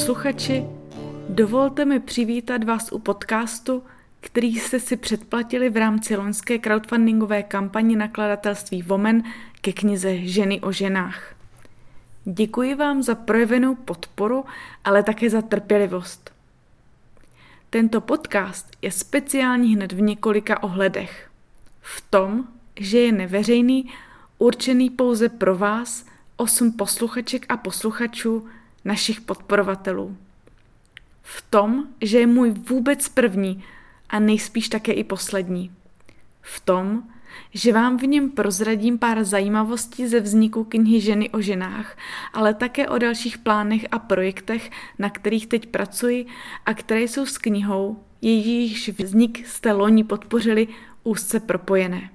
posluchači, dovolte mi přivítat vás u podcastu, který jste si předplatili v rámci loňské crowdfundingové kampaně nakladatelství Vomen ke knize Ženy o ženách. Děkuji vám za projevenou podporu, ale také za trpělivost. Tento podcast je speciální hned v několika ohledech. V tom, že je neveřejný, určený pouze pro vás, osm posluchaček a posluchačů, našich podporovatelů. V tom, že je můj vůbec první a nejspíš také i poslední. V tom, že vám v něm prozradím pár zajímavostí ze vzniku knihy Ženy o ženách, ale také o dalších plánech a projektech, na kterých teď pracuji a které jsou s knihou, jejíž vznik jste loni podpořili, úzce propojené.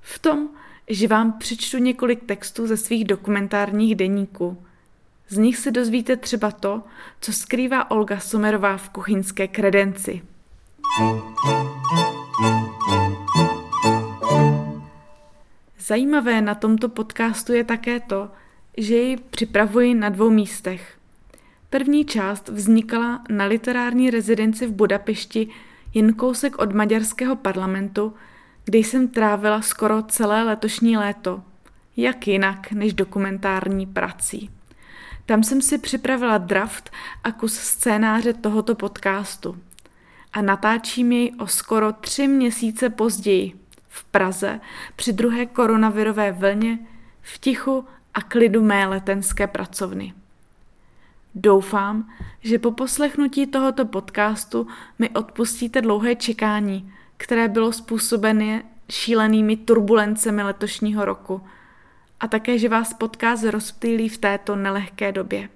V tom, že vám přečtu několik textů ze svých dokumentárních deníků. Z nich se dozvíte třeba to, co skrývá Olga Somerová v kuchyňské kredenci. Zajímavé na tomto podcastu je také to, že ji připravuji na dvou místech. První část vznikala na literární rezidenci v Budapešti jen kousek od maďarského parlamentu, kde jsem trávila skoro celé letošní léto. Jak jinak než dokumentární prací. Tam jsem si připravila draft a kus scénáře tohoto podcastu. A natáčím jej o skoro tři měsíce později, v Praze, při druhé koronavirové vlně, v tichu a klidu mé letenské pracovny. Doufám, že po poslechnutí tohoto podcastu mi odpustíte dlouhé čekání, které bylo způsobené šílenými turbulencemi letošního roku a také, že vás podcast rozptýlí v této nelehké době.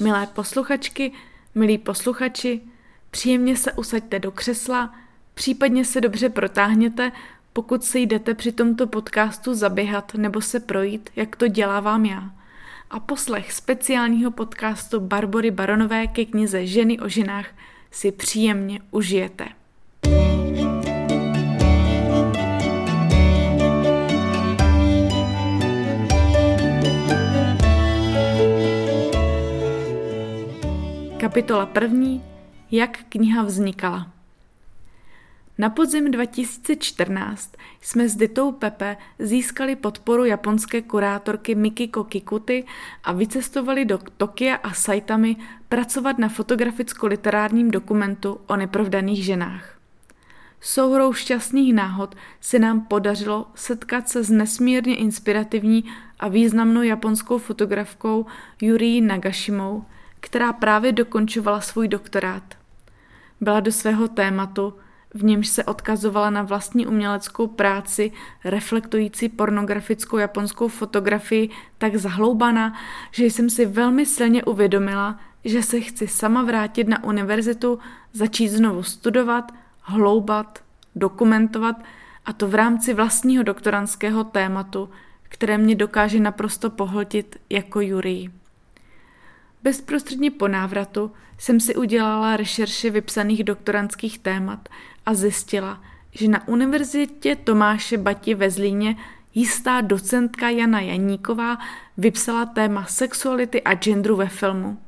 Milé posluchačky, milí posluchači, příjemně se usaďte do křesla, případně se dobře protáhněte, pokud se jdete při tomto podcastu zaběhat nebo se projít, jak to dělávám já. A poslech speciálního podcastu Barbory Baronové ke knize Ženy o ženách si příjemně užijete. Kapitola první. Jak kniha vznikala. Na podzim 2014 jsme s Ditou Pepe získali podporu japonské kurátorky Mikiko Kikuty a vycestovali do Tokia a Saitami pracovat na fotograficko-literárním dokumentu o neprovdaných ženách. Souhrou šťastných náhod se nám podařilo setkat se s nesmírně inspirativní a významnou japonskou fotografkou Yurii Nagashimou, která právě dokončovala svůj doktorát. Byla do svého tématu, v němž se odkazovala na vlastní uměleckou práci, reflektující pornografickou japonskou fotografii, tak zahloubaná, že jsem si velmi silně uvědomila, že se chci sama vrátit na univerzitu, začít znovu studovat, hloubat, dokumentovat a to v rámci vlastního doktorantského tématu, které mě dokáže naprosto pohltit jako Jurii. Bezprostředně po návratu jsem si udělala rešerše vypsaných doktorantských témat a zjistila, že na univerzitě Tomáše Bati ve Zlíně jistá docentka Jana Janíková vypsala téma sexuality a genderu ve filmu.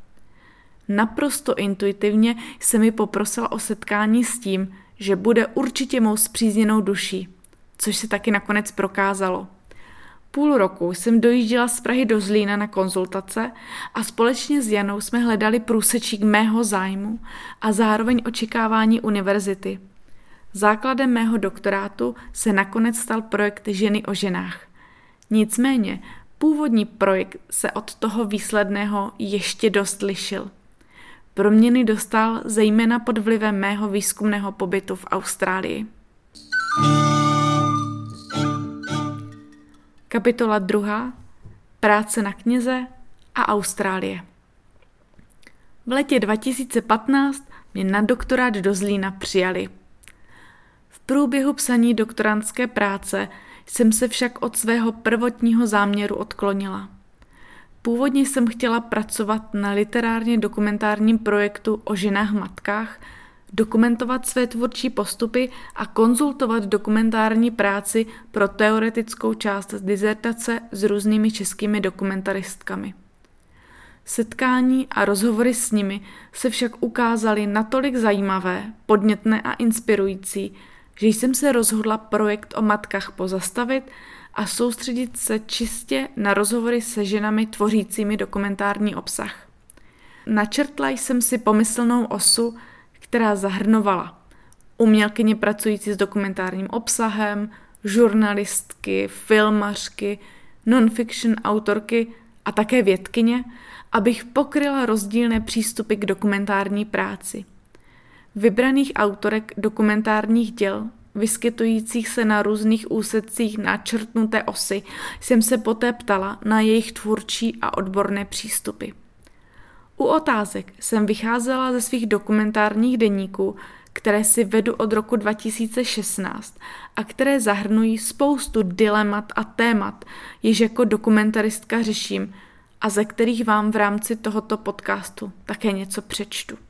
Naprosto intuitivně se mi poprosila o setkání s tím, že bude určitě mou zpřízněnou duší, což se taky nakonec prokázalo. Půl roku jsem dojížděla z Prahy do Zlína na konzultace a společně s Janou jsme hledali průsečík mého zájmu a zároveň očekávání univerzity. Základem mého doktorátu se nakonec stal projekt Ženy o ženách. Nicméně původní projekt se od toho výsledného ještě dost lišil. Proměny dostal zejména pod vlivem mého výzkumného pobytu v Austrálii. Kapitola 2. Práce na knize a Austrálie. V letě 2015 mě na doktorát do Zlína přijali. Průběhu psaní doktorantské práce jsem se však od svého prvotního záměru odklonila. Původně jsem chtěla pracovat na literárně dokumentárním projektu o ženách matkách, dokumentovat své tvůrčí postupy a konzultovat dokumentární práci pro teoretickou část dizertace s různými českými dokumentaristkami. Setkání a rozhovory s nimi se však ukázaly natolik zajímavé, podnětné a inspirující, že jsem se rozhodla projekt o matkách pozastavit a soustředit se čistě na rozhovory se ženami tvořícími dokumentární obsah. Načrtla jsem si pomyslnou osu, která zahrnovala umělkyně pracující s dokumentárním obsahem, žurnalistky, filmařky, non-fiction autorky a také vědkyně, abych pokryla rozdílné přístupy k dokumentární práci. Vybraných autorek dokumentárních děl, vyskytujících se na různých úsecích načrtnuté osy, jsem se poté ptala na jejich tvůrčí a odborné přístupy. U otázek jsem vycházela ze svých dokumentárních deníků, které si vedu od roku 2016 a které zahrnují spoustu dilemat a témat, jež jako dokumentaristka řeším a ze kterých vám v rámci tohoto podcastu také něco přečtu.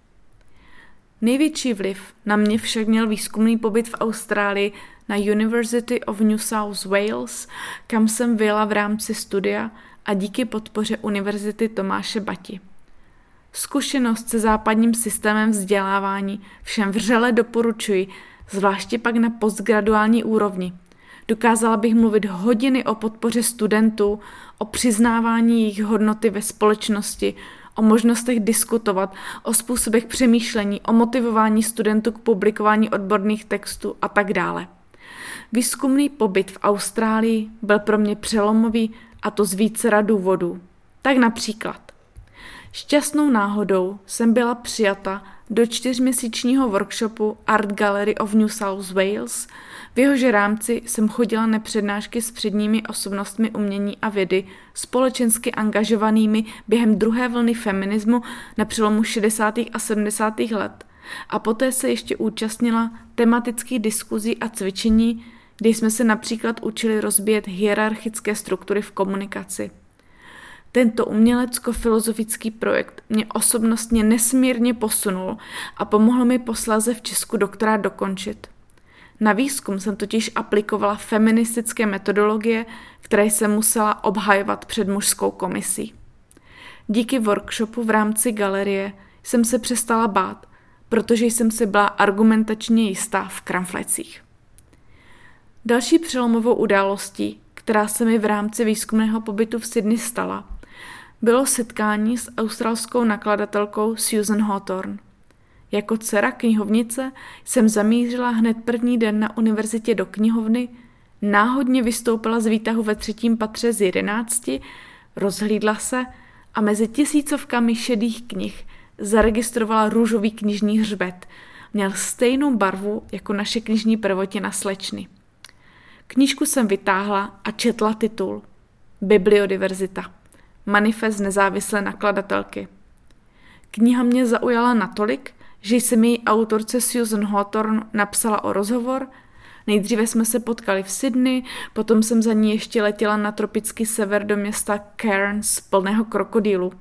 Největší vliv na mě však měl výzkumný pobyt v Austrálii na University of New South Wales, kam jsem vyjela v rámci studia a díky podpoře Univerzity Tomáše Bati. Zkušenost se západním systémem vzdělávání všem vřele doporučuji, zvláště pak na postgraduální úrovni. Dokázala bych mluvit hodiny o podpoře studentů, o přiznávání jejich hodnoty ve společnosti, o možnostech diskutovat, o způsobech přemýšlení, o motivování studentů k publikování odborných textů a tak dále. Výzkumný pobyt v Austrálii byl pro mě přelomový a to z více důvodů. Tak například Šťastnou náhodou jsem byla přijata do čtyřměsíčního workshopu Art Gallery of New South Wales, v jehož rámci jsem chodila na přednášky s předními osobnostmi umění a vědy, společensky angažovanými během druhé vlny feminismu na přelomu 60. a 70. let. A poté se ještě účastnila tematických diskuzí a cvičení, kdy jsme se například učili rozbíjet hierarchické struktury v komunikaci. Tento umělecko-filozofický projekt mě osobnostně nesmírně posunul a pomohl mi posléze v Česku doktorát dokončit. Na výzkum jsem totiž aplikovala feministické metodologie, které jsem musela obhajovat před mužskou komisí. Díky workshopu v rámci galerie jsem se přestala bát, protože jsem si byla argumentačně jistá v kramflecích. Další přelomovou událostí, která se mi v rámci výzkumného pobytu v Sydney stala, bylo setkání s australskou nakladatelkou Susan Hawthorne. Jako dcera knihovnice jsem zamířila hned první den na univerzitě do knihovny, náhodně vystoupila z výtahu ve třetím patře z jedenácti, rozhlídla se a mezi tisícovkami šedých knih zaregistrovala růžový knižní hřbet. Měl stejnou barvu jako naše knižní prvotina slečny. Knížku jsem vytáhla a četla titul Bibliodiverzita manifest nezávislé nakladatelky. Kniha mě zaujala natolik, že jsem její autorce Susan Hawthorne napsala o rozhovor. Nejdříve jsme se potkali v Sydney, potom jsem za ní ještě letěla na tropický sever do města Cairns plného krokodýlu.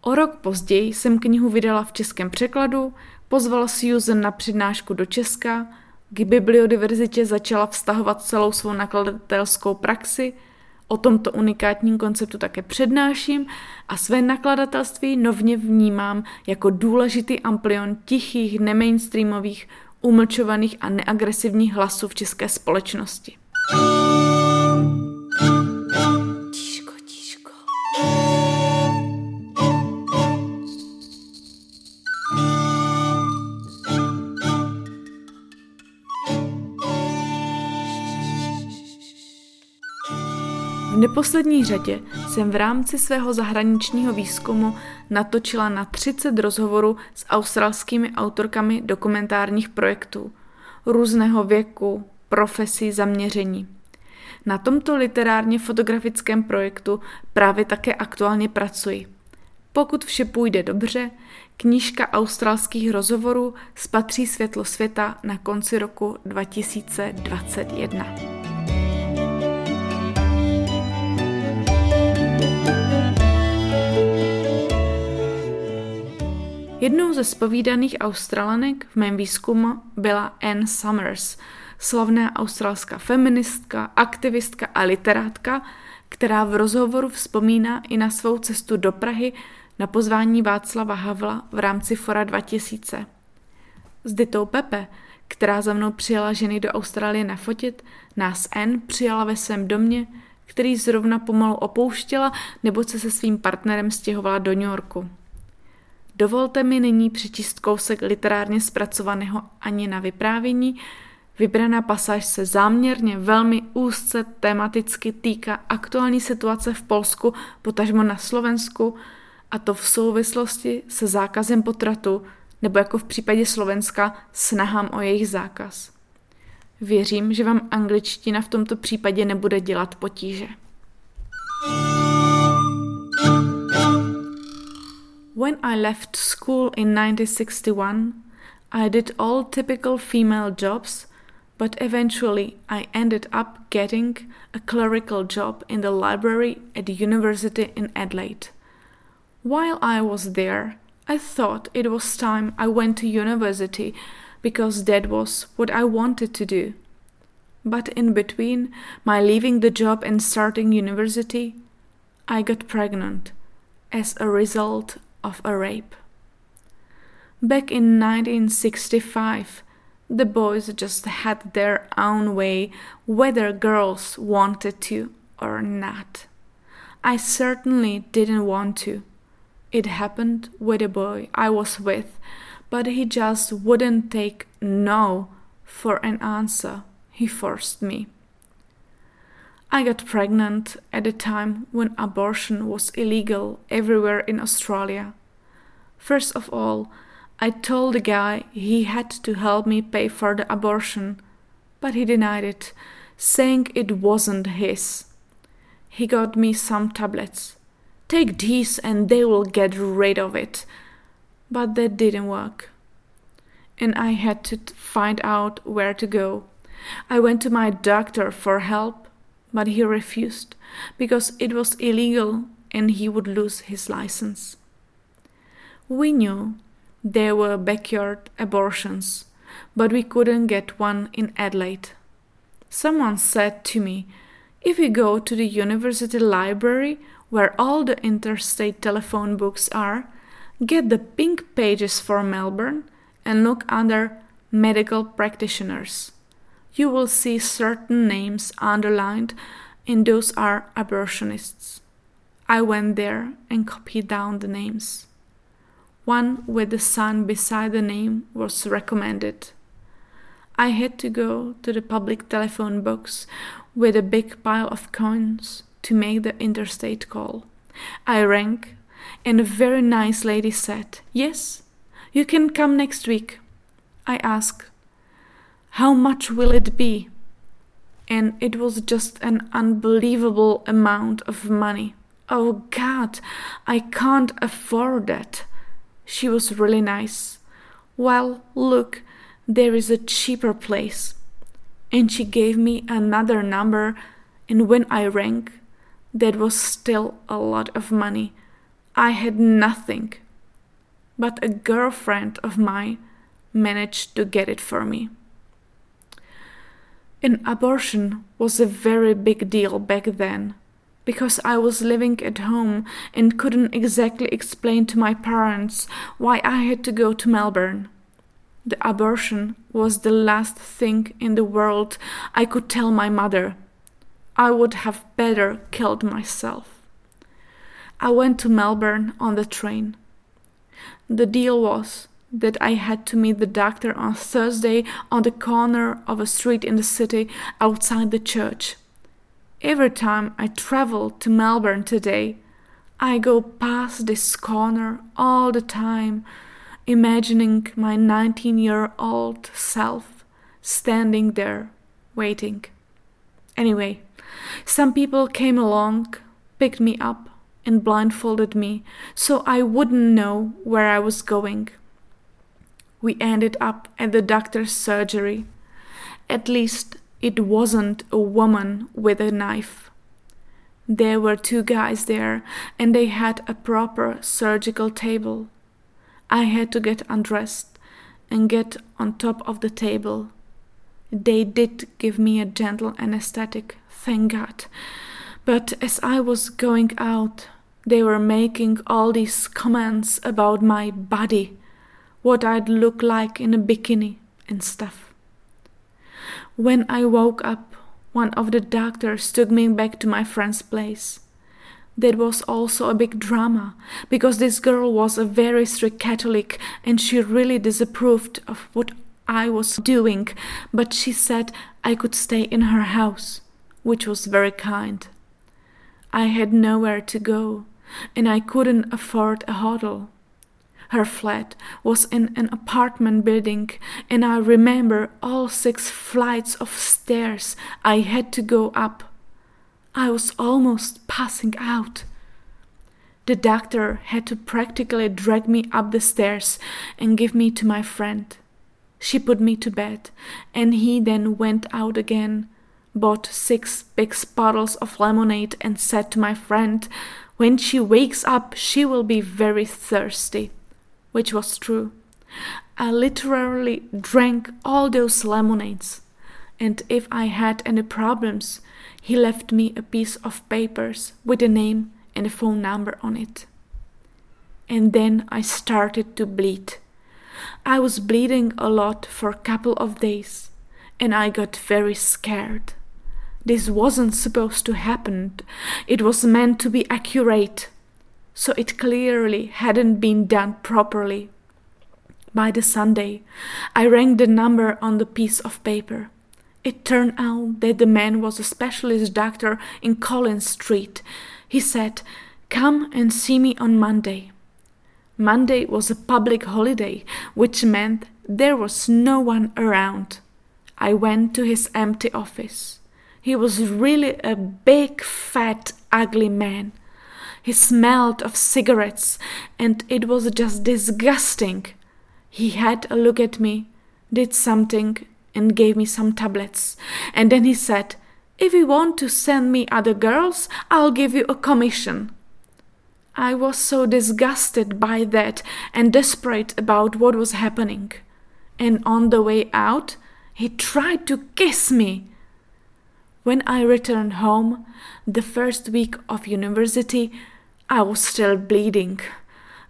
O rok později jsem knihu vydala v českém překladu, pozvala Susan na přednášku do Česka, k bibliodiverzitě začala vztahovat celou svou nakladatelskou praxi – O tomto unikátním konceptu také přednáším a své nakladatelství novně vnímám jako důležitý amplion tichých, nemainstreamových, umlčovaných a neagresivních hlasů v české společnosti. V neposlední řadě jsem v rámci svého zahraničního výzkumu natočila na 30 rozhovorů s australskými autorkami dokumentárních projektů různého věku, profesí, zaměření. Na tomto literárně fotografickém projektu právě také aktuálně pracuji. Pokud vše půjde dobře, knížka australských rozhovorů spatří světlo světa na konci roku 2021. Jednou ze spovídaných Australanek v mém výzkumu byla Anne Summers, slavná australská feministka, aktivistka a literátka, která v rozhovoru vzpomíná i na svou cestu do Prahy na pozvání Václava Havla v rámci Fora 2000. S Ditou Pepe, která za mnou přijela ženy do Austrálie nafotit, nás N přijala ve svém domě, který zrovna pomalu opouštěla nebo se se svým partnerem stěhovala do New Yorku. Dovolte mi nyní přečíst kousek literárně zpracovaného ani na vyprávění. Vybraná pasáž se záměrně velmi úzce tematicky týká aktuální situace v Polsku, potažmo na Slovensku, a to v souvislosti se zákazem potratu, nebo jako v případě Slovenska snahám o jejich zákaz. Věřím, že vám angličtina v tomto případě nebude dělat potíže. When I left school in 1961, I did all typical female jobs, but eventually I ended up getting a clerical job in the library at the university in Adelaide. While I was there, I thought it was time I went to university because that was what I wanted to do. But in between my leaving the job and starting university, I got pregnant as a result of a rape. Back in 1965, the boys just had their own way whether girls wanted to or not. I certainly didn't want to. It happened with a boy I was with, but he just wouldn't take no for an answer. He forced me. I got pregnant at a time when abortion was illegal everywhere in Australia. First of all, I told the guy he had to help me pay for the abortion, but he denied it, saying it wasn't his. He got me some tablets. Take these and they will get rid of it. But that didn't work. And I had to find out where to go. I went to my doctor for help, but he refused because it was illegal and he would lose his license. We knew there were backyard abortions, but we couldn't get one in Adelaide. Someone said to me, If we go to the university library, where all the interstate telephone books are, get the pink pages for Melbourne and look under medical practitioners. You will see certain names underlined, and those are abortionists. I went there and copied down the names. One with the sun beside the name was recommended. I had to go to the public telephone box with a big pile of coins to make the interstate call. I rang, and a very nice lady said, Yes, you can come next week. I asked, How much will it be? And it was just an unbelievable amount of money. Oh God, I can't afford that. She was really nice. Well, look, there is a cheaper place. And she gave me another number, and when I rang, that was still a lot of money. I had nothing. But a girlfriend of mine managed to get it for me. An abortion was a very big deal back then because I was living at home and couldn't exactly explain to my parents why I had to go to Melbourne. The abortion was the last thing in the world I could tell my mother I would have better killed myself. I went to Melbourne on the train. The deal was that I had to meet the doctor on Thursday on the corner of a street in the city outside the church. Every time I travel to Melbourne today, I go past this corner all the time, imagining my 19 year old self standing there waiting. Anyway, some people came along, picked me up, and blindfolded me so I wouldn't know where I was going. We ended up at the doctor's surgery. At least it wasn't a woman with a knife. There were two guys there, and they had a proper surgical table. I had to get undressed and get on top of the table. They did give me a gentle anesthetic, thank God. But as I was going out, they were making all these comments about my body, what I'd look like in a bikini and stuff. When I woke up, one of the doctors took me back to my friend's place. That was also a big drama because this girl was a very strict Catholic and she really disapproved of what I was doing, but she said I could stay in her house, which was very kind. I had nowhere to go, and I couldn't afford a hotel. Her flat was in an apartment building, and I remember all six flights of stairs I had to go up. I was almost passing out. The doctor had to practically drag me up the stairs and give me to my friend. She put me to bed, and he then went out again, bought six big bottles of lemonade, and said to my friend, When she wakes up, she will be very thirsty which was true. I literally drank all those lemonades, and if I had any problems, he left me a piece of papers with a name and a phone number on it. And then I started to bleed. I was bleeding a lot for a couple of days, and I got very scared. This wasn't supposed to happen. It was meant to be accurate so it clearly hadn't been done properly. By the Sunday, I rang the number on the piece of paper. It turned out that the man was a specialist doctor in Collins Street. He said, Come and see me on Monday. Monday was a public holiday, which meant there was no one around. I went to his empty office. He was really a big, fat, ugly man. He smelled of cigarettes, and it was just disgusting. He had a look at me, did something, and gave me some tablets. And then he said, If you want to send me other girls, I'll give you a commission. I was so disgusted by that and desperate about what was happening. And on the way out, he tried to kiss me. When I returned home, the first week of university, I was still bleeding.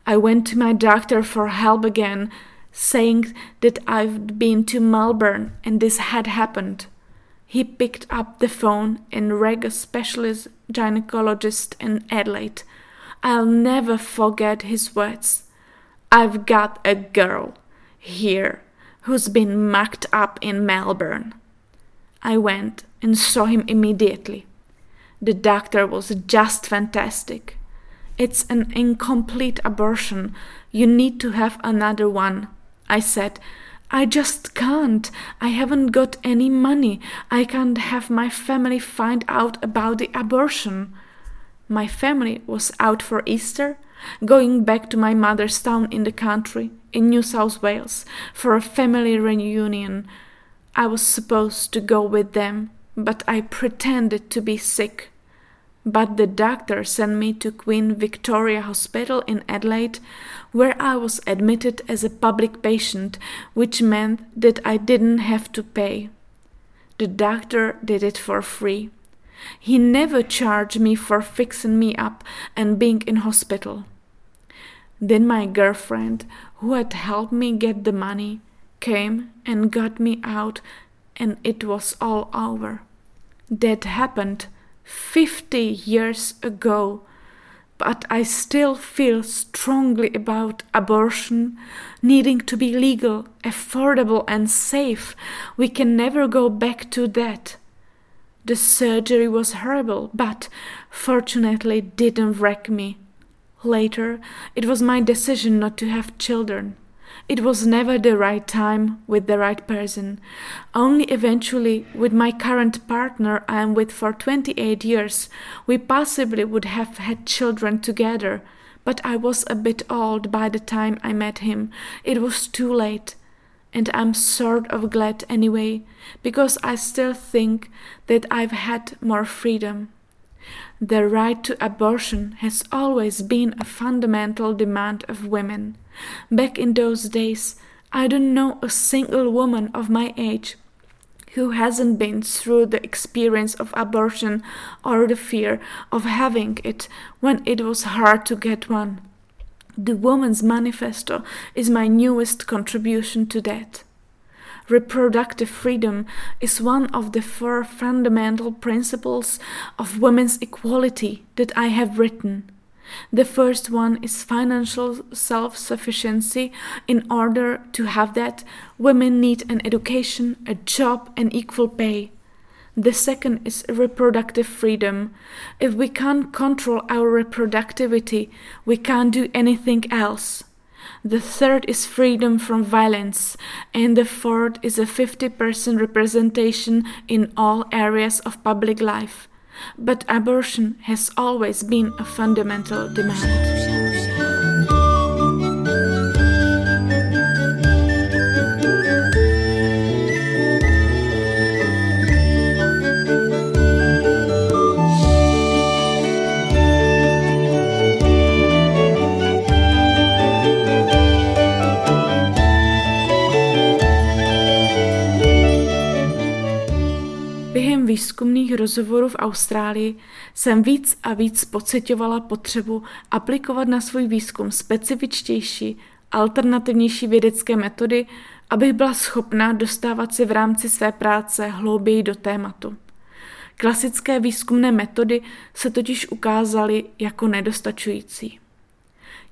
I went to my doctor for help again, saying that I'd been to Melbourne and this had happened. He picked up the phone and rang a specialist gynecologist in Adelaide. I'll never forget his words. I've got a girl here who's been mucked up in Melbourne. I went and saw him immediately. The doctor was just fantastic. It's an incomplete abortion. You need to have another one. I said, I just can't. I haven't got any money. I can't have my family find out about the abortion. My family was out for Easter, going back to my mother's town in the country, in New South Wales, for a family reunion. I was supposed to go with them, but I pretended to be sick but the doctor sent me to Queen Victoria Hospital in Adelaide, where I was admitted as a public patient, which meant that I didn't have to pay. The doctor did it for free. He never charged me for fixing me up and being in hospital. Then my girlfriend, who had helped me get the money, came and got me out, and it was all over. That happened 50 years ago, but I still feel strongly about abortion needing to be legal, affordable, and safe. We can never go back to that. The surgery was horrible, but fortunately didn't wreck me. Later, it was my decision not to have children. It was never the right time with the right person. Only eventually, with my current partner I am with for 28 years, we possibly would have had children together. But I was a bit old by the time I met him. It was too late. And I'm sort of glad anyway, because I still think that I've had more freedom. The right to abortion has always been a fundamental demand of women. Back in those days, I don't know a single woman of my age who hasn't been through the experience of abortion or the fear of having it when it was hard to get one. The Woman's Manifesto is my newest contribution to that. Reproductive freedom is one of the four fundamental principles of women's equality that I have written. The first one is financial self sufficiency. In order to have that, women need an education, a job, and equal pay. The second is reproductive freedom. If we can't control our reproductivity, we can't do anything else. The third is freedom from violence, and the fourth is a 50% representation in all areas of public life. But abortion has always been a fundamental demand. Výzkumných rozhovorů v Austrálii jsem víc a víc pocitovala potřebu aplikovat na svůj výzkum specifičtější, alternativnější vědecké metody, abych byla schopná dostávat si v rámci své práce hlouběji do tématu. Klasické výzkumné metody se totiž ukázaly jako nedostačující.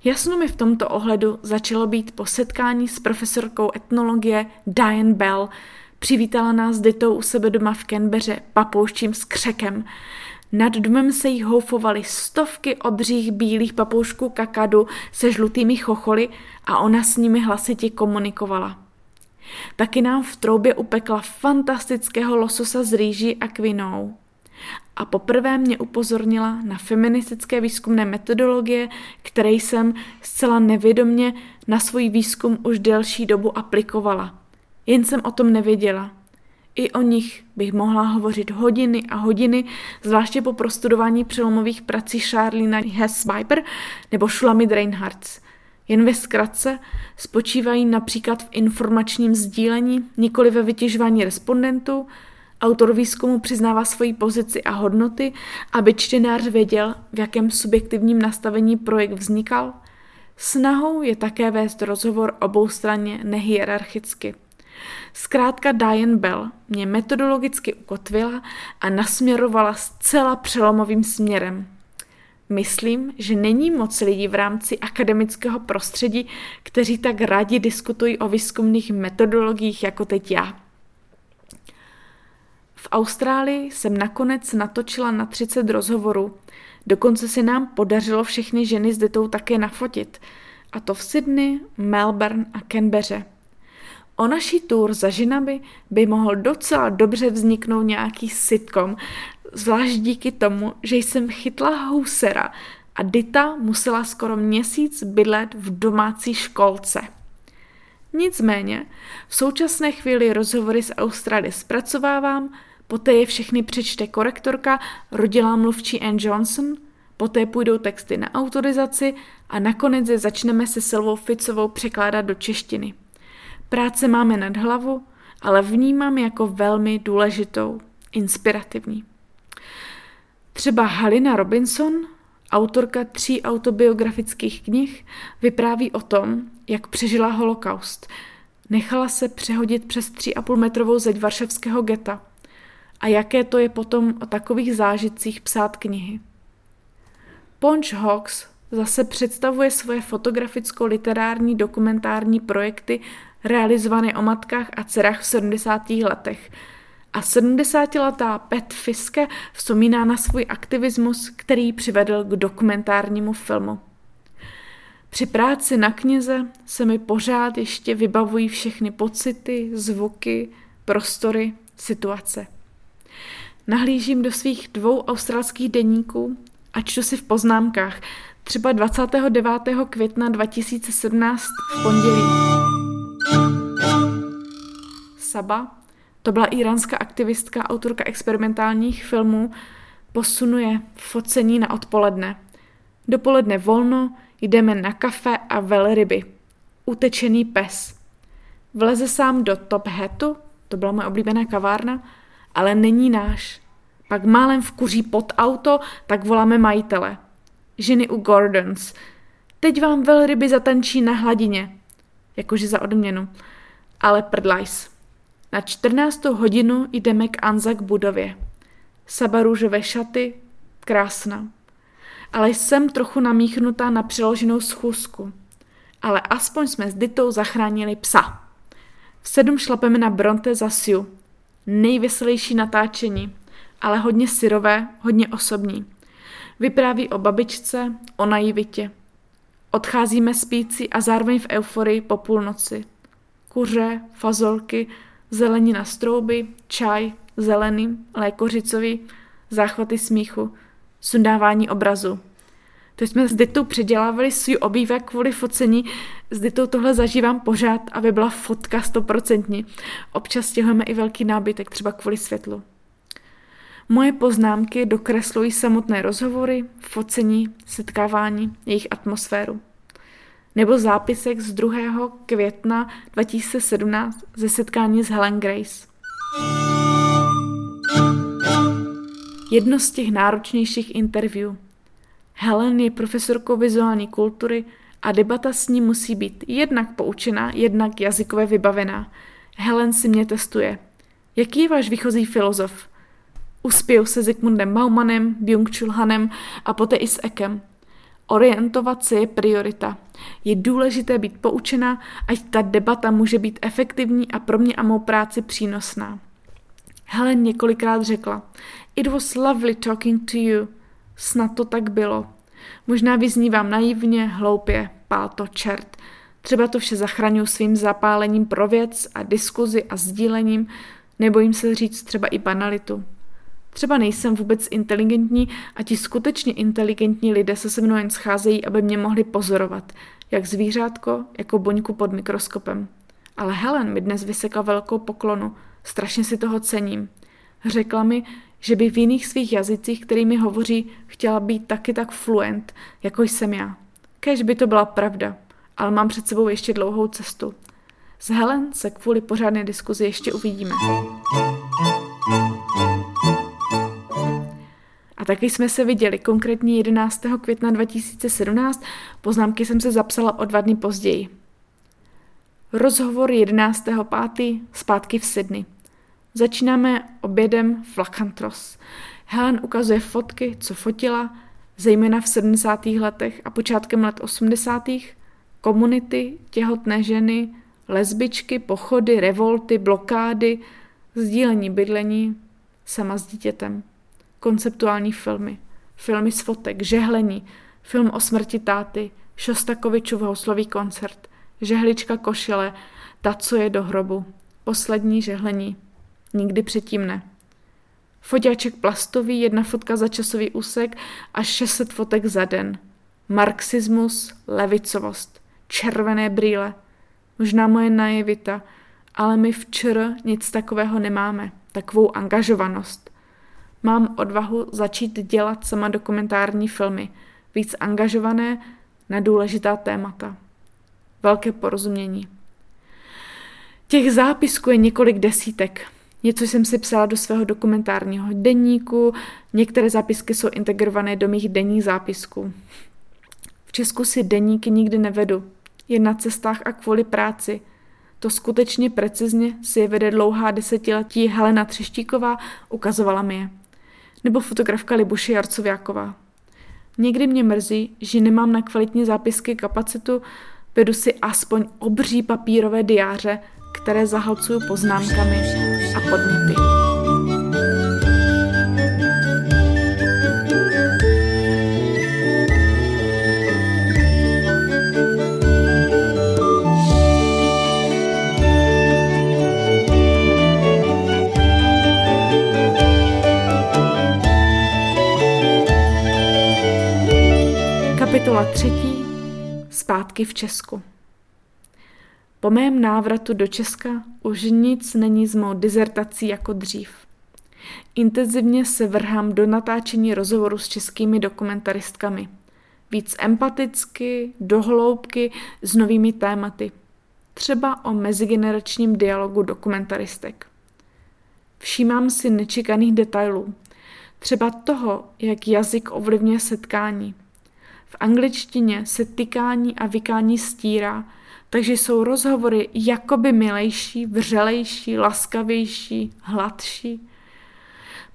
Jasno mi v tomto ohledu začalo být po setkání s profesorkou etnologie Diane Bell, Přivítala nás Ditou u sebe doma v Kenbeře papouščím s křekem. Nad domem se jí houfovaly stovky obřích bílých papoušků kakadu se žlutými chocholy a ona s nimi hlasitě komunikovala. Taky nám v troubě upekla fantastického lososa z rýží a kvinou. A poprvé mě upozornila na feministické výzkumné metodologie, které jsem zcela nevědomně na svůj výzkum už delší dobu aplikovala – jen jsem o tom nevěděla. I o nich bych mohla hovořit hodiny a hodiny, zvláště po prostudování přelomových prací Charlina Hess Viper nebo Shulamit Reinhardt. Jen ve zkratce spočívají například v informačním sdílení, nikoli ve vytěžování respondentů, Autor výzkumu přiznává svoji pozici a hodnoty, aby čtenář věděl, v jakém subjektivním nastavení projekt vznikal. Snahou je také vést rozhovor oboustranně nehierarchicky. Zkrátka Diane Bell mě metodologicky ukotvila a nasměrovala zcela přelomovým směrem. Myslím, že není moc lidí v rámci akademického prostředí, kteří tak rádi diskutují o výzkumných metodologiích jako teď já. V Austrálii jsem nakonec natočila na 30 rozhovorů. Dokonce se nám podařilo všechny ženy s detou také nafotit. A to v Sydney, Melbourne a Canberře. O naší tour za ženami by mohl docela dobře vzniknout nějaký sitcom, zvlášť díky tomu, že jsem chytla housera a Dita musela skoro měsíc bydlet v domácí školce. Nicméně, v současné chvíli rozhovory z Austrálie zpracovávám, poté je všechny přečte korektorka, rodilá mluvčí Ann Johnson, poté půjdou texty na autorizaci a nakonec je začneme se Silvou Ficovou překládat do češtiny. Práce máme nad hlavu, ale vnímám jako velmi důležitou, inspirativní. Třeba Halina Robinson, autorka tří autobiografických knih, vypráví o tom, jak přežila holokaust. Nechala se přehodit přes 3,5 metrovou zeď varšavského geta. A jaké to je potom o takových zážitcích psát knihy. Ponch Hawks zase představuje svoje fotograficko-literární dokumentární projekty realizovaný o matkách a dcerách v 70. letech. A 70-letá Pet Fiske vzpomíná na svůj aktivismus, který přivedl k dokumentárnímu filmu. Při práci na knize se mi pořád ještě vybavují všechny pocity, zvuky, prostory, situace. Nahlížím do svých dvou australských denníků a čtu si v poznámkách, třeba 29. května 2017 v pondělí. Saba, to byla iránská aktivistka, autorka experimentálních filmů, posunuje focení na odpoledne. Dopoledne volno, jdeme na kafe a velryby. utečený pes. Vleze sám do Top Hatu, to byla moje oblíbená kavárna, ale není náš. Pak málem vkuří pod auto, tak voláme majitele. Ženy u Gordons. Teď vám velryby zatančí na hladině. Jakože za odměnu. Ale prdlajs. Na 14. hodinu jdeme k Anza k budově. Saba růžové šaty, krásná. Ale jsem trochu namíchnutá na přeloženou schůzku. Ale aspoň jsme s Ditou zachránili psa. V sedm šlapeme na Bronte za Siu. Nejveselější natáčení, ale hodně syrové, hodně osobní. Vypráví o babičce, o naivitě. Odcházíme spící a zároveň v euforii po půlnoci. Kuře, fazolky, zelenina strouby, čaj, zelený, lékořicový, záchvaty smíchu, sundávání obrazu. To jsme s Ditou předělávali svůj obývák kvůli focení. S Ditou tohle zažívám pořád, aby byla fotka stoprocentní. Občas stěhujeme i velký nábytek, třeba kvůli světlu. Moje poznámky dokreslují samotné rozhovory, focení, setkávání, jejich atmosféru. Nebo zápisek z 2. května 2017 ze setkání s Helen Grace. Jedno z těch náročnějších interview. Helen je profesorkou vizuální kultury a debata s ní musí být jednak poučená, jednak jazykově vybavená. Helen si mě testuje. Jaký je váš výchozí filozof? Uspěju se Zikmundem Baumanem, Byung-Chul Hanem a poté i s Ekem. Orientovat se je priorita. Je důležité být poučená, ať ta debata může být efektivní a pro mě a mou práci přínosná. Helen několikrát řekla, It was lovely talking to you. Snad to tak bylo. Možná vyznívám naivně, hloupě, pál to čert. Třeba to vše zachraňuji svým zapálením pro věc a diskuzi a sdílením, nebojím se říct třeba i banalitu. Třeba nejsem vůbec inteligentní a ti skutečně inteligentní lidé se se mnou jen scházejí, aby mě mohli pozorovat, jak zvířátko, jako boňku pod mikroskopem. Ale Helen mi dnes vysekla velkou poklonu, strašně si toho cením. Řekla mi, že by v jiných svých jazycích, kterými hovoří, chtěla být taky tak fluent, jako jsem já. Kež by to byla pravda, ale mám před sebou ještě dlouhou cestu. S Helen se kvůli pořádné diskuzi ještě uvidíme. A taky jsme se viděli, konkrétně 11. května 2017, poznámky jsem se zapsala o dva dny později. Rozhovor 11.5. zpátky v Sydney. Začínáme obědem v Lacantros. Helen ukazuje fotky, co fotila, zejména v 70. letech a počátkem let 80. komunity, těhotné ženy, lesbičky, pochody, revolty, blokády, sdílení bydlení, sama s dítětem konceptuální filmy, filmy z fotek, žehlení, film o smrti táty, Šostakovičův houslový koncert, žehlička košile, ta, co je do hrobu, poslední žehlení, nikdy předtím ne. Foťáček plastový, jedna fotka za časový úsek a 600 fotek za den. Marxismus, levicovost, červené brýle. Možná moje naivita, ale my včera nic takového nemáme, takovou angažovanost. Mám odvahu začít dělat sama dokumentární filmy, víc angažované na důležitá témata. Velké porozumění. Těch zápisků je několik desítek. Něco jsem si psala do svého dokumentárního denníku, některé zápisky jsou integrované do mých denních zápisků. V Česku si denníky nikdy nevedu, jen na cestách a kvůli práci. To skutečně precizně si je vede dlouhá desetiletí Helena Třeštíková, ukazovala mi je nebo fotografka Libuše Jarcověková. Někdy mě mrzí, že nemám na kvalitní zápisky kapacitu, vedu si aspoň obří papírové diáře, které zahalcuju poznámkami a podněty. Kapitola třetí. Zpátky v Česku. Po mém návratu do Česka už nic není z mou dizertací jako dřív. Intenzivně se vrhám do natáčení rozhovoru s českými dokumentaristkami. víc empaticky, dohloubky, s novými tématy. Třeba o mezigeneračním dialogu dokumentaristek. Všímám si nečekaných detailů. Třeba toho, jak jazyk ovlivňuje setkání. V angličtině se tykání a vykání stírá, takže jsou rozhovory jakoby milejší, vřelejší, laskavější, hladší.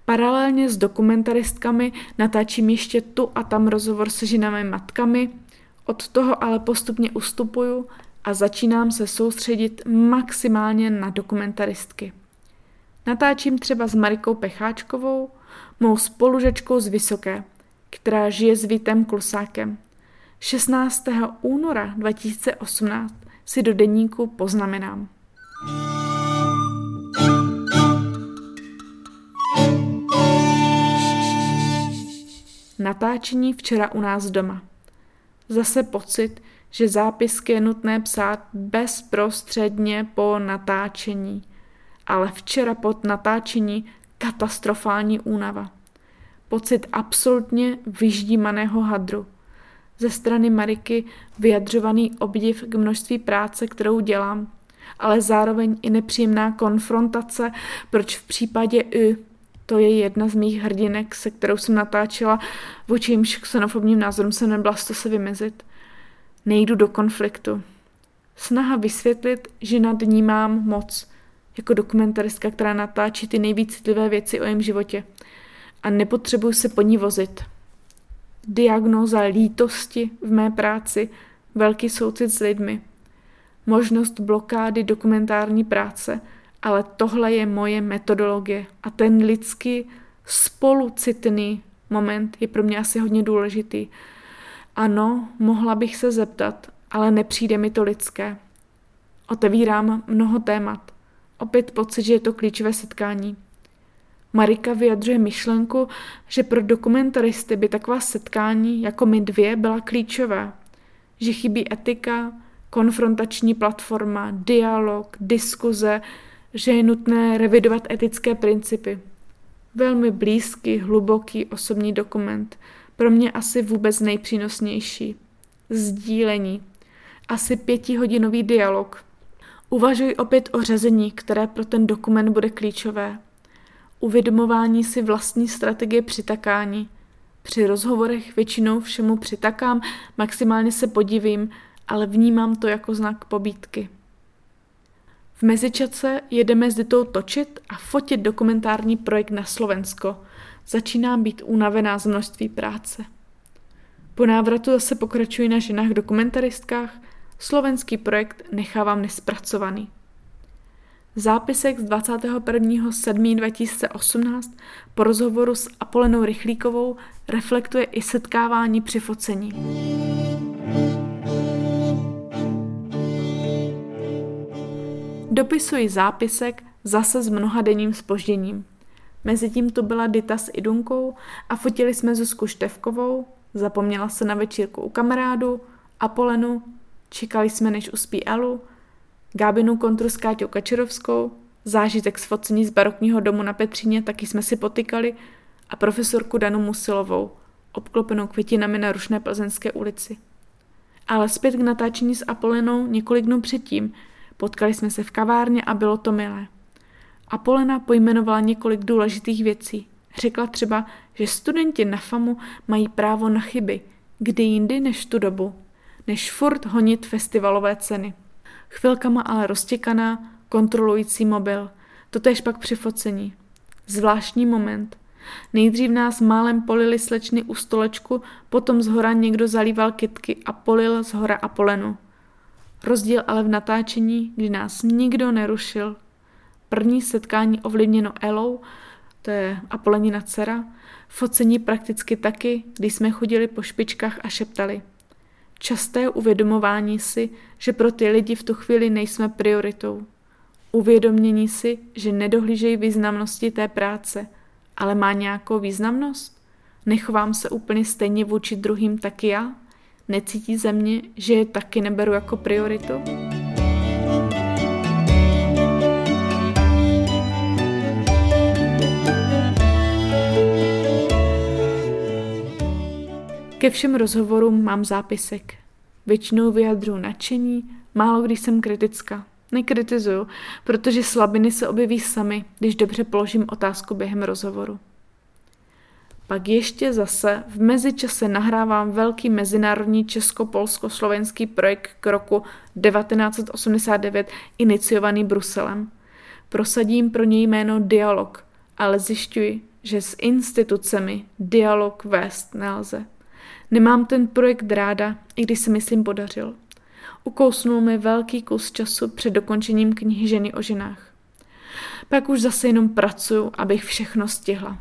Paralelně s dokumentaristkami natáčím ještě tu a tam rozhovor se ženami matkami, od toho ale postupně ustupuju a začínám se soustředit maximálně na dokumentaristky. Natáčím třeba s Marikou Pecháčkovou, mou spolužečkou z Vysoké, která žije s Vítem Klusákem. 16. února 2018 si do deníku poznamenám. Natáčení včera u nás doma. Zase pocit, že zápisky je nutné psát bezprostředně po natáčení, ale včera pod natáčení katastrofální únava. Pocit absolutně vyždímaného hadru. Ze strany Mariky vyjadřovaný obdiv k množství práce, kterou dělám, ale zároveň i nepříjemná konfrontace, proč v případě Y to je jedna z mých hrdinek, se kterou jsem natáčela, vůči jimž xenofobním názorům jsem nebyla to se vymezit. Nejdu do konfliktu. Snaha vysvětlit, že nad ní mám moc, jako dokumentaristka, která natáčí ty nejvíc citlivé věci o jejím životě. A nepotřebuji se po ní vozit. Diagnóza lítosti v mé práci, velký soucit s lidmi, možnost blokády dokumentární práce, ale tohle je moje metodologie a ten lidský spolucitný moment je pro mě asi hodně důležitý. Ano, mohla bych se zeptat, ale nepřijde mi to lidské. Otevírám mnoho témat. Opět pocit, že je to klíčové setkání. Marika vyjadřuje myšlenku, že pro dokumentaristy by taková setkání jako my dvě byla klíčové. Že chybí etika, konfrontační platforma, dialog, diskuze, že je nutné revidovat etické principy. Velmi blízký, hluboký osobní dokument, pro mě asi vůbec nejpřínosnější. Sdílení. Asi pětihodinový dialog. Uvažuji opět o řezení, které pro ten dokument bude klíčové. Uvědomování si vlastní strategie přitakání. Při rozhovorech většinou všemu přitakám, maximálně se podivím, ale vnímám to jako znak pobídky. V mezičase jedeme s Ditou točit a fotit dokumentární projekt na Slovensko. Začínám být unavená z množství práce. Po návratu zase pokračuji na ženách dokumentaristkách, slovenský projekt nechávám nespracovaný. Zápisek z 21.7.2018 po rozhovoru s Apolenou Rychlíkovou reflektuje i setkávání při focení. Dopisuji zápisek zase s mnohadenním spožděním. Mezitím tu byla Dita s Idunkou a fotili jsme Zuzku Števkovou, zapomněla se na večírku u kamarádu, Apolenu, čekali jsme, než uspí Elu, Gábinu kontru s Káťou Kačerovskou, zážitek z focení z barokního domu na Petříně taky jsme si potykali a profesorku Danu Musilovou, obklopenou květinami na rušné plzeňské ulici. Ale zpět k natáčení s Apolenou několik dnů předtím, Potkali jsme se v kavárně a bylo to milé. Apolena pojmenovala několik důležitých věcí. Řekla třeba, že studenti na FAMu mají právo na chyby, kdy jindy než tu dobu, než furt honit festivalové ceny. Chvilkama ale roztěkaná, kontrolující mobil. Totež pak při focení. Zvláštní moment. Nejdřív nás málem polili slečny u stolečku, potom z hora někdo zalíval kytky a polil z hora Apolenu. Rozdíl ale v natáčení, kdy nás nikdo nerušil. První setkání ovlivněno Elou, to je Apolenina dcera, focení prakticky taky, když jsme chodili po špičkách a šeptali. Časté uvědomování si, že pro ty lidi v tu chvíli nejsme prioritou. Uvědomění si, že nedohlížejí významnosti té práce, ale má nějakou významnost? Nechovám se úplně stejně vůči druhým taky já? Necítí ze mě, že je taky neberu jako prioritu? Ke všem rozhovorům mám zápisek. Většinou vyjadřuji nadšení, málo když jsem kritická. Nekritizuju, protože slabiny se objeví sami, když dobře položím otázku během rozhovoru. Pak ještě zase v mezičase nahrávám velký mezinárodní česko-polsko-slovenský projekt k roku 1989 iniciovaný Bruselem. Prosadím pro něj jméno Dialog, ale zjišťuji, že s institucemi dialog vést nelze. Nemám ten projekt ráda, i když se myslím podařil. Ukousnul mi velký kus času před dokončením knihy Ženy o ženách. Pak už zase jenom pracuju, abych všechno stihla.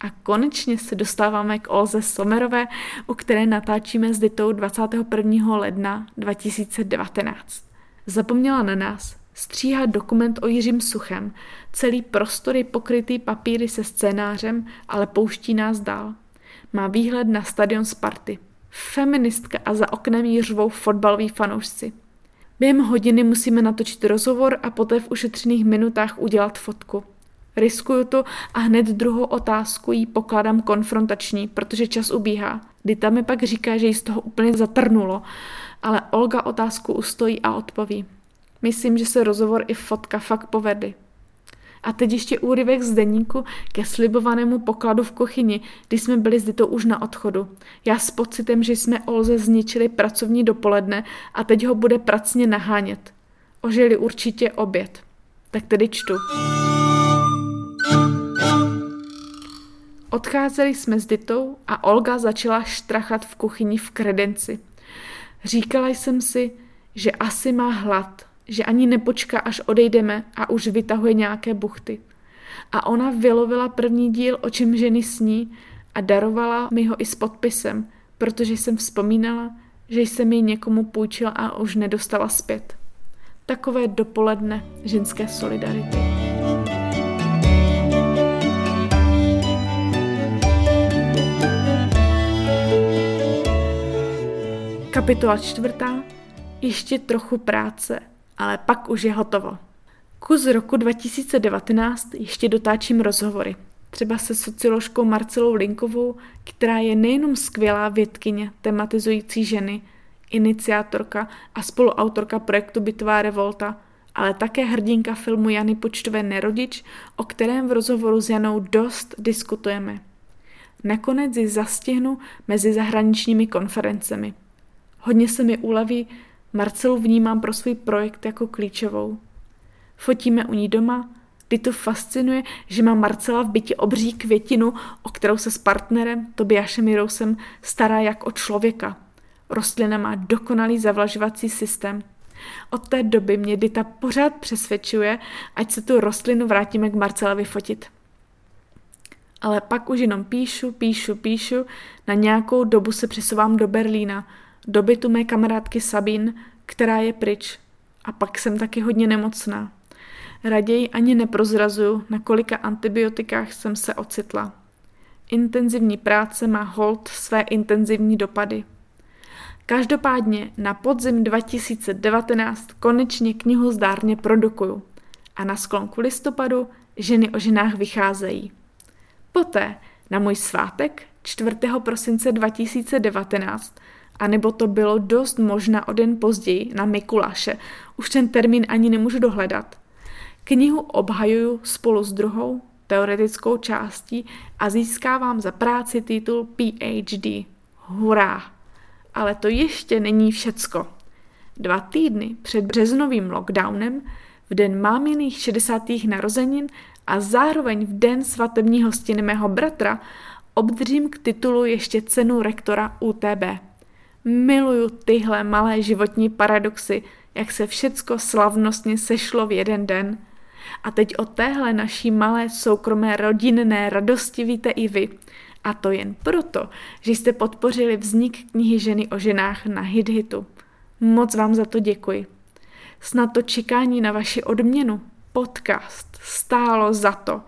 A konečně se dostáváme k Olze Somerové, u které natáčíme s Ditou 21. ledna 2019. Zapomněla na nás, stříhá dokument o Jiřím Suchem, celý prostor je pokrytý papíry se scénářem, ale pouští nás dál. Má výhled na stadion Sparty. Feministka a za oknem jí řvou fotbaloví fanoušci. Během hodiny musíme natočit rozhovor a poté v ušetřených minutách udělat fotku. Riskuju to a hned druhou otázku jí pokládám konfrontační, protože čas ubíhá. Dita mi pak říká, že jí z toho úplně zatrnulo, ale Olga otázku ustojí a odpoví. Myslím, že se rozhovor i fotka fakt povedly. A teď ještě úryvek z deníku ke slibovanému pokladu v kuchyni, kdy jsme byli zde to už na odchodu. Já s pocitem, že jsme Olze zničili pracovní dopoledne a teď ho bude pracně nahánět. Ožili určitě oběd. Tak tedy čtu. Odcházeli jsme s Ditou a Olga začala štrachat v kuchyni v kredenci. Říkala jsem si, že asi má hlad, že ani nepočká, až odejdeme a už vytahuje nějaké buchty. A ona vylovila první díl, o čem ženy sní a darovala mi ho i s podpisem, protože jsem vzpomínala, že jsem ji někomu půjčila a už nedostala zpět. Takové dopoledne ženské solidarity. Kapitola čtvrtá. Ještě trochu práce, ale pak už je hotovo. Kus roku 2019 ještě dotáčím rozhovory. Třeba se socioložkou Marcelou Linkovou, která je nejenom skvělá vědkyně tematizující ženy, iniciátorka a spoluautorka projektu Bitvá revolta, ale také hrdinka filmu Jany Počtové Nerodič, o kterém v rozhovoru s Janou dost diskutujeme. Nakonec ji zastihnu mezi zahraničními konferencemi – Hodně se mi uleví, Marcelu vnímám pro svůj projekt jako klíčovou. Fotíme u ní doma, kdy to fascinuje, že má Marcela v bytě obří květinu, o kterou se s partnerem Tobiašem Jirousem stará jak o člověka. Rostlina má dokonalý zavlažovací systém. Od té doby mě Dita pořád přesvědčuje, ať se tu rostlinu vrátíme k Marcelovi fotit. Ale pak už jenom píšu, píšu, píšu, na nějakou dobu se přesouvám do Berlína – do bytu mé kamarádky Sabin, která je pryč. A pak jsem taky hodně nemocná. Raději ani neprozrazuju, na kolika antibiotikách jsem se ocitla. Intenzivní práce má hold své intenzivní dopady. Každopádně na podzim 2019 konečně knihu zdárně produkuju a na sklonku listopadu ženy o ženách vycházejí. Poté na můj svátek 4. prosince 2019 anebo to bylo dost možná o den později na Mikuláše. Už ten termín ani nemůžu dohledat. Knihu obhajuju spolu s druhou teoretickou částí a získávám za práci titul PhD. Hurá! Ale to ještě není všecko. Dva týdny před březnovým lockdownem, v den máminých 60. narozenin a zároveň v den svatební hostiny mého bratra, obdržím k titulu ještě cenu rektora UTB. Miluju tyhle malé životní paradoxy, jak se všecko slavnostně sešlo v jeden den. A teď o téhle naší malé soukromé rodinné radosti víte i vy. A to jen proto, že jste podpořili vznik knihy Ženy o ženách na HitHitu. Moc vám za to děkuji. Snad to čekání na vaši odměnu, podcast, stálo za to.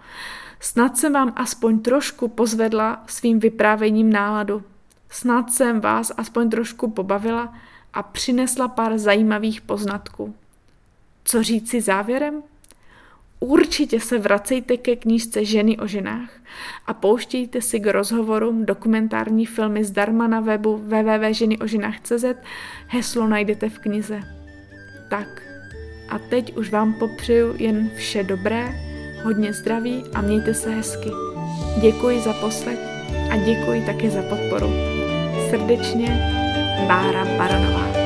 Snad jsem vám aspoň trošku pozvedla svým vyprávěním náladu. Snad jsem vás aspoň trošku pobavila a přinesla pár zajímavých poznatků. Co říci závěrem? určitě se vracejte ke knížce Ženy o ženách a pouštějte si k rozhovorům dokumentární filmy zdarma na webu www.ženyoženách.cz, heslo najdete v knize. Tak, a teď už vám popřeju jen vše dobré, hodně zdraví a mějte se hezky. Děkuji za poslech a děkuji také za podporu. Srdečně Bára Baronová.